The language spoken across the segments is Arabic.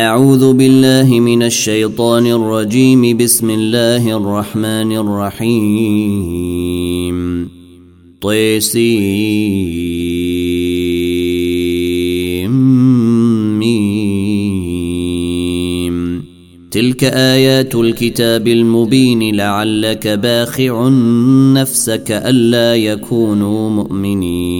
أعوذ بالله من الشيطان الرجيم. بسم الله الرحمن الرحيم. طيسيم تلك آيات الكتاب المبين لعلك باخع نفسك ألا يكونوا مؤمنين.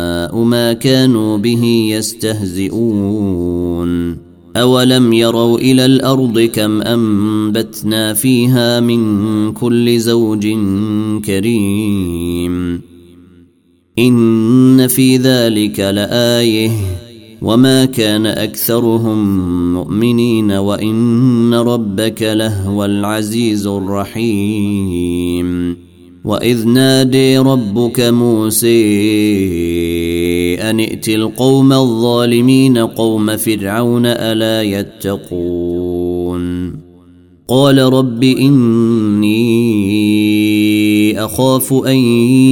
ما كانوا به يستهزئون أولم يروا إلى الأرض كم أنبتنا فيها من كل زوج كريم إن في ذلك لآية وما كان أكثرهم مؤمنين وإن ربك لهو العزيز الرحيم وإذ نادي ربك موسى أن ائت القوم الظالمين قوم فرعون ألا يتقون. قال رب إني أخاف أن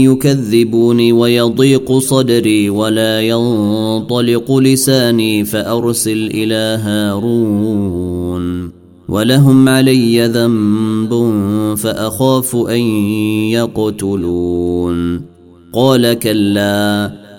يكذبوني ويضيق صدري ولا ينطلق لساني فأرسل إلى هارون ولهم علي ذنب فأخاف أن يقتلون. قال كلا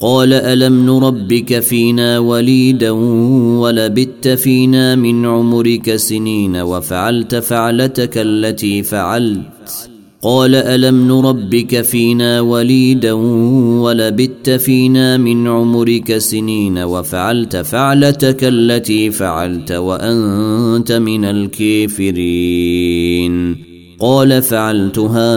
قال ألم نربك فينا وليدا ولبت فينا من عمرك سنين وفعلت فعلتك التي فعلت قال ألم نربك فينا وليدا ولبت فينا من عمرك سنين وفعلت فعلتك التي فعلت وأنت من الكافرين قال فعلتها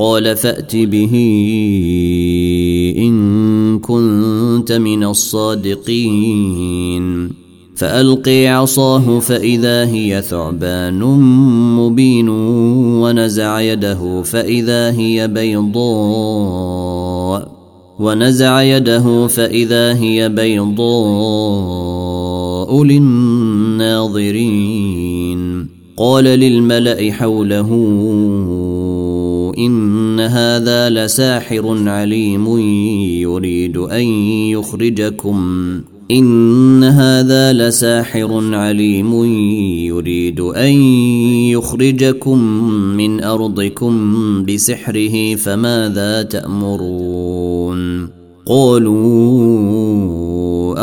قال فأت به إن كنت من الصادقين. فألقي عصاه فإذا هي ثعبان مبين ونزع يده فإذا هي بيضاء ونزع يده فإذا هي بيضاء للناظرين. قال للملأ حوله إن هذا لساحر عليم يريد أن يخرجكم إن هذا لساحر عليم يريد أن يخرجكم من أرضكم بسحره فماذا تأمرون قالوا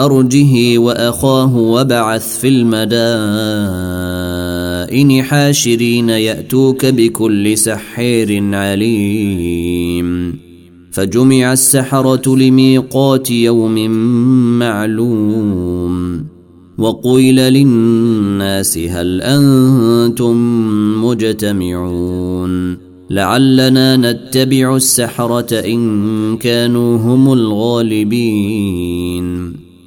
أرجه وأخاه وبعث في المدائن حاشرين يأتوك بكل سحير عليم. فجمع السحرة لميقات يوم معلوم. وقيل للناس هل أنتم مجتمعون. لعلنا نتبع السحرة إن كانوا هم الغالبين.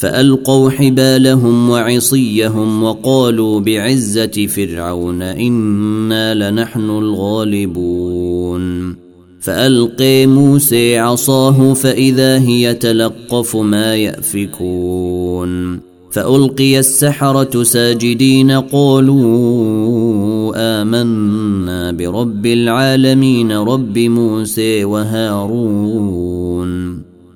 فألقوا حبالهم وعصيهم وقالوا بعزة فرعون إنا لنحن الغالبون. فألقي موسى عصاه فإذا هي تلقف ما يأفكون. فألقي السحرة ساجدين قالوا آمنا برب العالمين رب موسى وهارون.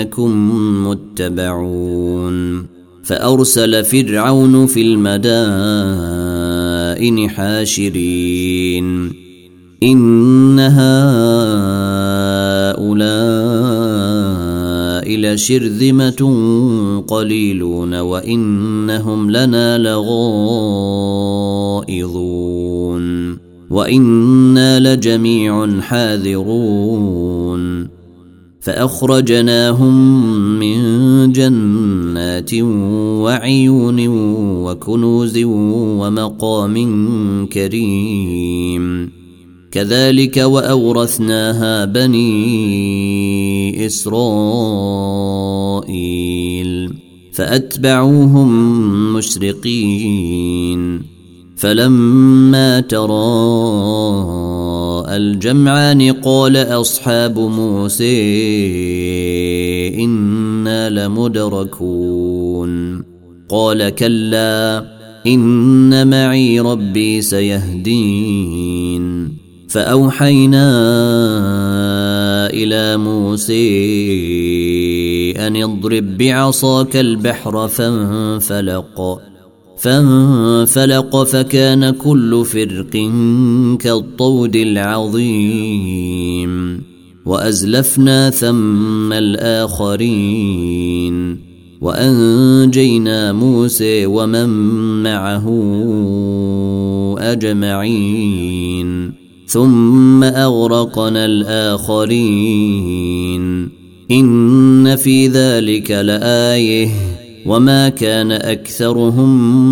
إنكم متبعون. فأرسل فرعون في المدائن حاشرين. إن هؤلاء لشرذمة قليلون وإنهم لنا لغائظون. وإنا لجميع حاذرون. فأخرجناهم من جنات وعيون وكنوز ومقام كريم. كذلك وأورثناها بني إسرائيل. فأتبعوهم مشرقين. فلما تراءى الجمعان قال أصحاب موسى إنا لمدركون. قال كلا إن معي ربي سيهدين. فأوحينا إلى موسى أن اضرب بعصاك البحر فانفلق. فانفلق فكان كل فرق كالطود العظيم وأزلفنا ثم الآخرين وأنجينا موسى ومن معه أجمعين ثم أغرقنا الآخرين إن في ذلك لآية وما كان اكثرهم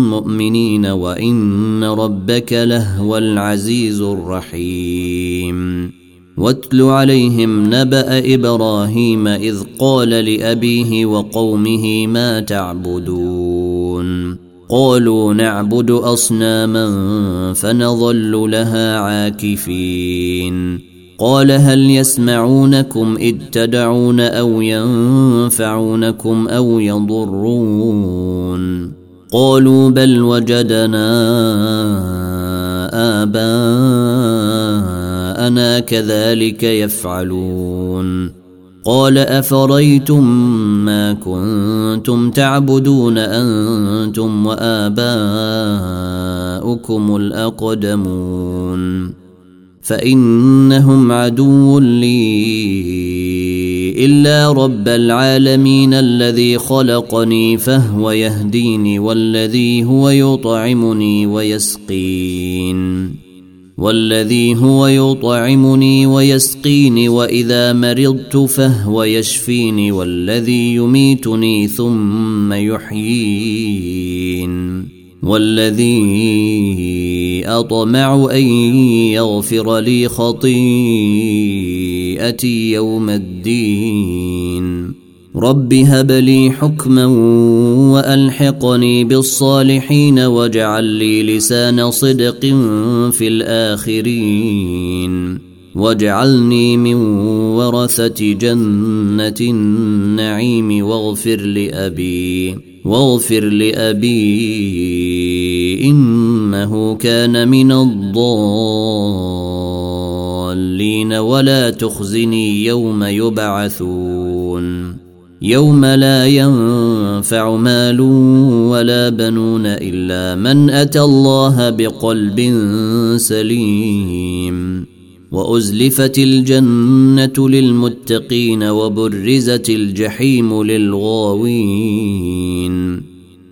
مؤمنين وان ربك لهو العزيز الرحيم واتل عليهم نبا إبراهيم اذ قال لابيه وقومه ما تعبدون قالوا نعبد اصناما فنظل لها عاكفين قال هل يسمعونكم إذ تدعون أو ينفعونكم أو يضرون؟ قالوا بل وجدنا آباءنا كذلك يفعلون. قال أفريتم ما كنتم تعبدون أنتم وآباؤكم الأقدمون؟ فإنهم عدو لي إلا رب العالمين الذي خلقني فهو يهديني والذي هو يطعمني ويسقين والذي هو يطعمني ويسقيني وإذا مرضت فهو يشفيني والذي يميتني ثم يحيين والذي أطمع أن يغفر لي خطيئتي يوم الدين. رب هب لي حكما وألحقني بالصالحين واجعل لي لسان صدق في الآخرين. واجعلني من ورثه جنه النعيم واغفر لابي واغفر لابي انه كان من الضالين ولا تخزني يوم يبعثون يوم لا ينفع مال ولا بنون الا من اتى الله بقلب سليم وأزلفت الجنة للمتقين وبرزت الجحيم للغاوين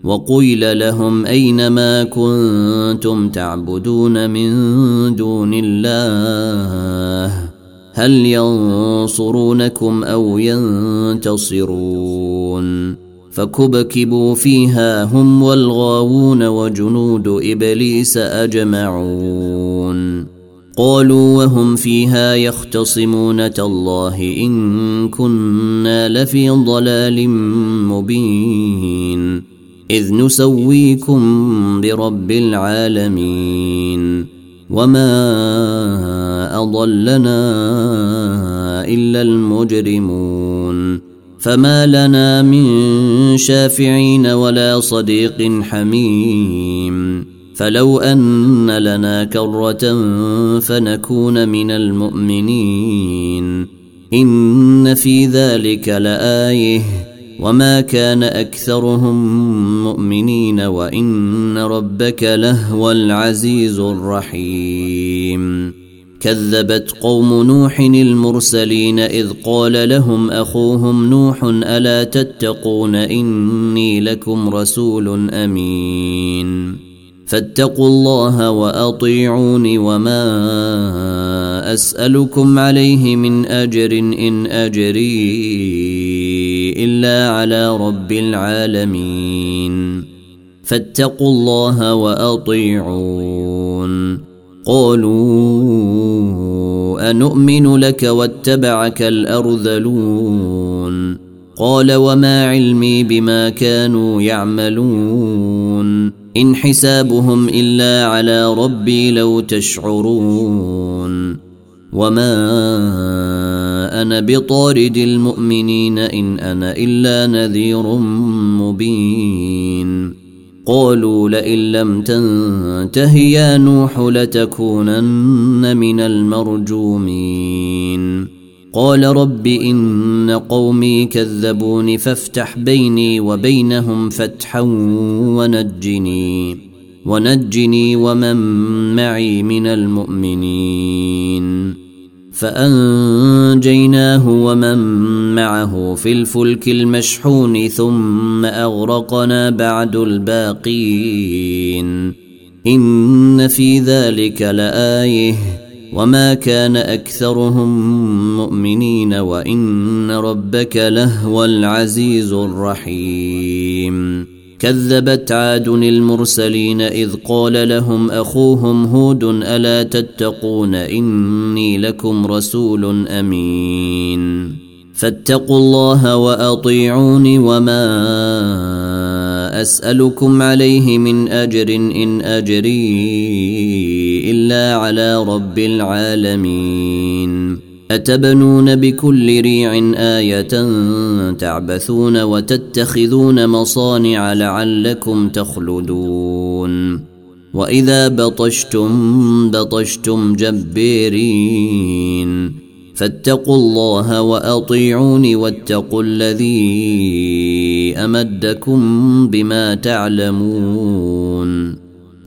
وقيل لهم أين ما كنتم تعبدون من دون الله؟ هل ينصرونكم أو ينتصرون؟ فكبكبوا فيها هم والغاوون وجنود إبليس أجمعون. قالوا وهم فيها يختصمون تالله إن كنا لفي ضلال مبين إذ نسويكم برب العالمين وما أضلنا إلا المجرمون فما لنا من شافعين ولا صديق حميم فلو أن لنا كرة فنكون من المؤمنين. إن في ذلك لآية. وما كان أكثرهم مؤمنين وإن ربك لهو العزيز الرحيم. كذبت قوم نوح المرسلين إذ قال لهم أخوهم نوح ألا تتقون إني لكم رسول أمين. فاتقوا الله وأطيعون وما أسألكم عليه من أجر إن أجري إلا على رب العالمين. فاتقوا الله وأطيعون. قالوا انومن لك واتبعك الأرذلون. قال وما علمي بما كانوا يعملون إن حسابهم إلا على ربي لو تشعرون وما أنا بطارد المؤمنين إن أنا إلا نذير مبين قالوا لئن لم تنته يا نوح لتكونن من المرجومين قال رب إن قومي كذبوني فافتح بيني وبينهم فتحا ونجني ونجني ومن معي من المؤمنين فأنجيناه ومن معه في الفلك المشحون ثم أغرقنا بعد الباقين إن في ذلك لآيه وما كان اكثرهم مؤمنين وان ربك لهو العزيز الرحيم كذبت عاد المرسلين اذ قال لهم اخوهم هود الا تتقون اني لكم رسول امين فاتقوا الله واطيعون وما اسالكم عليه من اجر ان اجري إلا على رب العالمين. أتبنون بكل ريع آية تعبثون وتتخذون مصانع لعلكم تخلدون. وإذا بطشتم بطشتم جبيرين فاتقوا الله وأطيعون واتقوا الذي أمدكم بما تعلمون.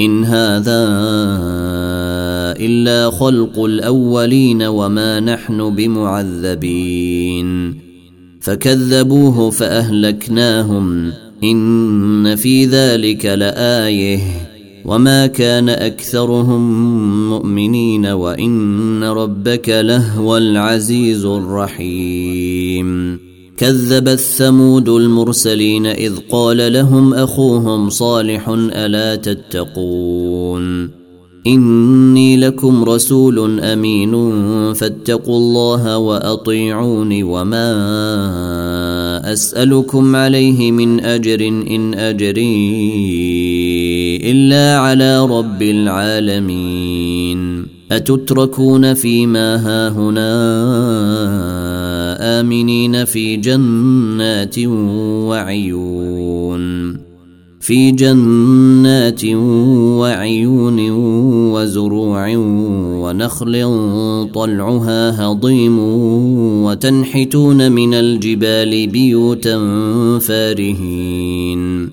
إن هذا إلا خلق الأولين وما نحن بمعذبين. فكذبوه فأهلكناهم. إن في ذلك لآية. وما كان أكثرهم مؤمنين. وإن ربك لهو العزيز الرحيم. كذبت ثمود المرسلين إذ قال لهم أخوهم صالح ألا تتقون إني لكم رسول أمين فاتقوا الله وأطيعون وما أسألكم عليه من أجر إن أجري إلا على رب العالمين أتتركون فيما هاهنا آمنين في جنات وعيون في جنات وعيون وزروع ونخل طلعها هضيم وتنحتون من الجبال بيوتا فارهين.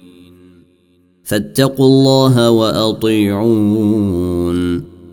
فاتقوا الله وأطيعون.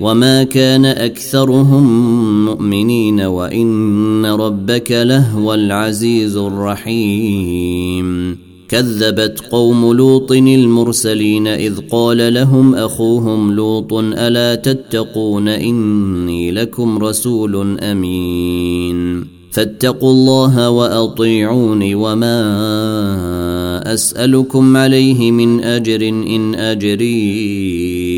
وما كان اكثرهم مؤمنين وان ربك لهو العزيز الرحيم كذبت قوم لوط المرسلين اذ قال لهم اخوهم لوط الا تتقون اني لكم رسول امين فاتقوا الله واطيعون وما اسالكم عليه من اجر ان اجري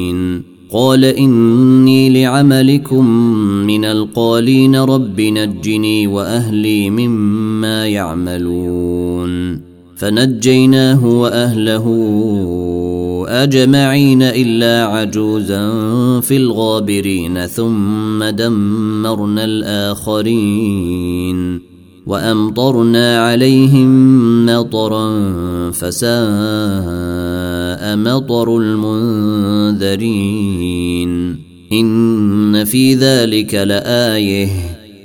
قال إني لعملكم من القالين رب نجني وأهلي مما يعملون. فنجيناه وأهله أجمعين إلا عجوزا في الغابرين ثم دمرنا الآخرين. وأمطرنا عليهم مطرا فساء مطر المنذرين. إن في ذلك لآية.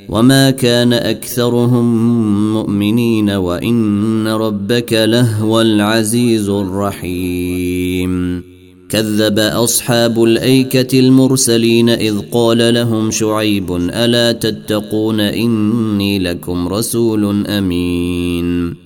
وما كان أكثرهم مؤمنين وإن ربك لهو العزيز الرحيم. كذب أصحاب الأيكة المرسلين إذ قال لهم شعيب ألا تتقون إني لكم رسول أمين.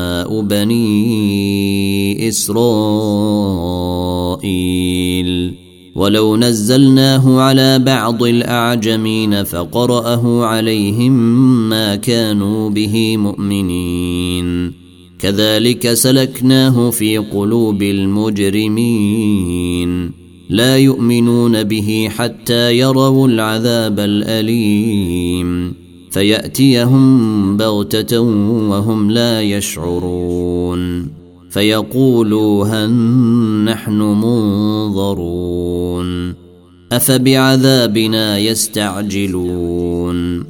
بني إسرائيل. ولو نزلناه على بعض الأعجمين فقرأه عليهم ما كانوا به مؤمنين. كذلك سلكناه في قلوب المجرمين. لا يؤمنون به حتى يروا العذاب الأليم. فيأتيهم بغتة وهم لا يشعرون. فيقولوا هل نحن منظرون. أفبعذابنا يستعجلون.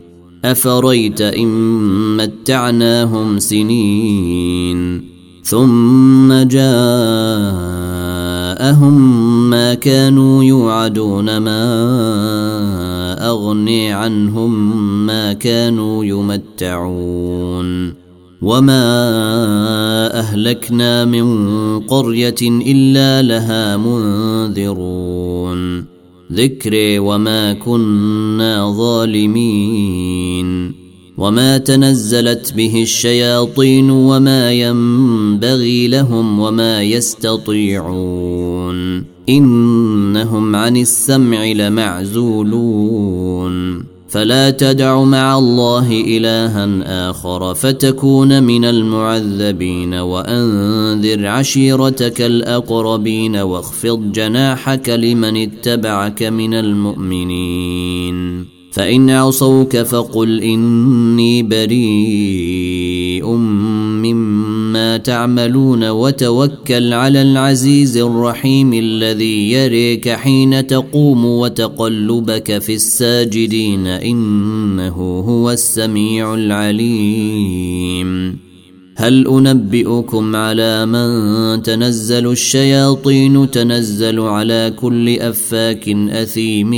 أفريت إن متعناهم سنين. ثم جاءهم ما كانوا يوعدون ما اغني عنهم ما كانوا يمتعون وما اهلكنا من قريه الا لها منذرون ذكري وما كنا ظالمين وما تنزلت به الشياطين وما ينبغي لهم وما يستطيعون. إنهم عن السمع لمعزولون. فلا تدع مع الله إلها آخر فتكون من المعذبين وأنذر عشيرتك الأقربين واخفض جناحك لمن اتبعك من المؤمنين. فإن عصوك فقل إني بريء مما تعملون وتوكل على العزيز الرحيم الذي يريك حين تقوم وتقلبك في الساجدين إنه هو السميع العليم. هل أنبئكم على من تنزل الشياطين تنزل على كل أفاك أثيم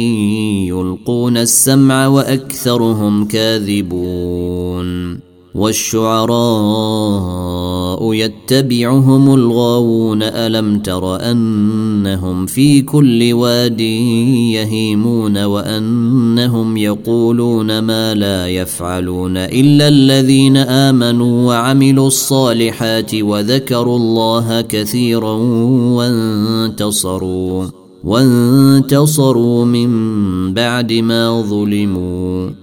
يلقون السمع وأكثرهم كاذبون والشعراء يتبعهم الغاوون ألم تر أنهم في كل واد يهيمون وأنهم يقولون ما لا يفعلون إلا الذين آمنوا وعملوا الصالحات وذكروا الله كثيرا وانتصروا وانتصروا من بعد ما ظلموا.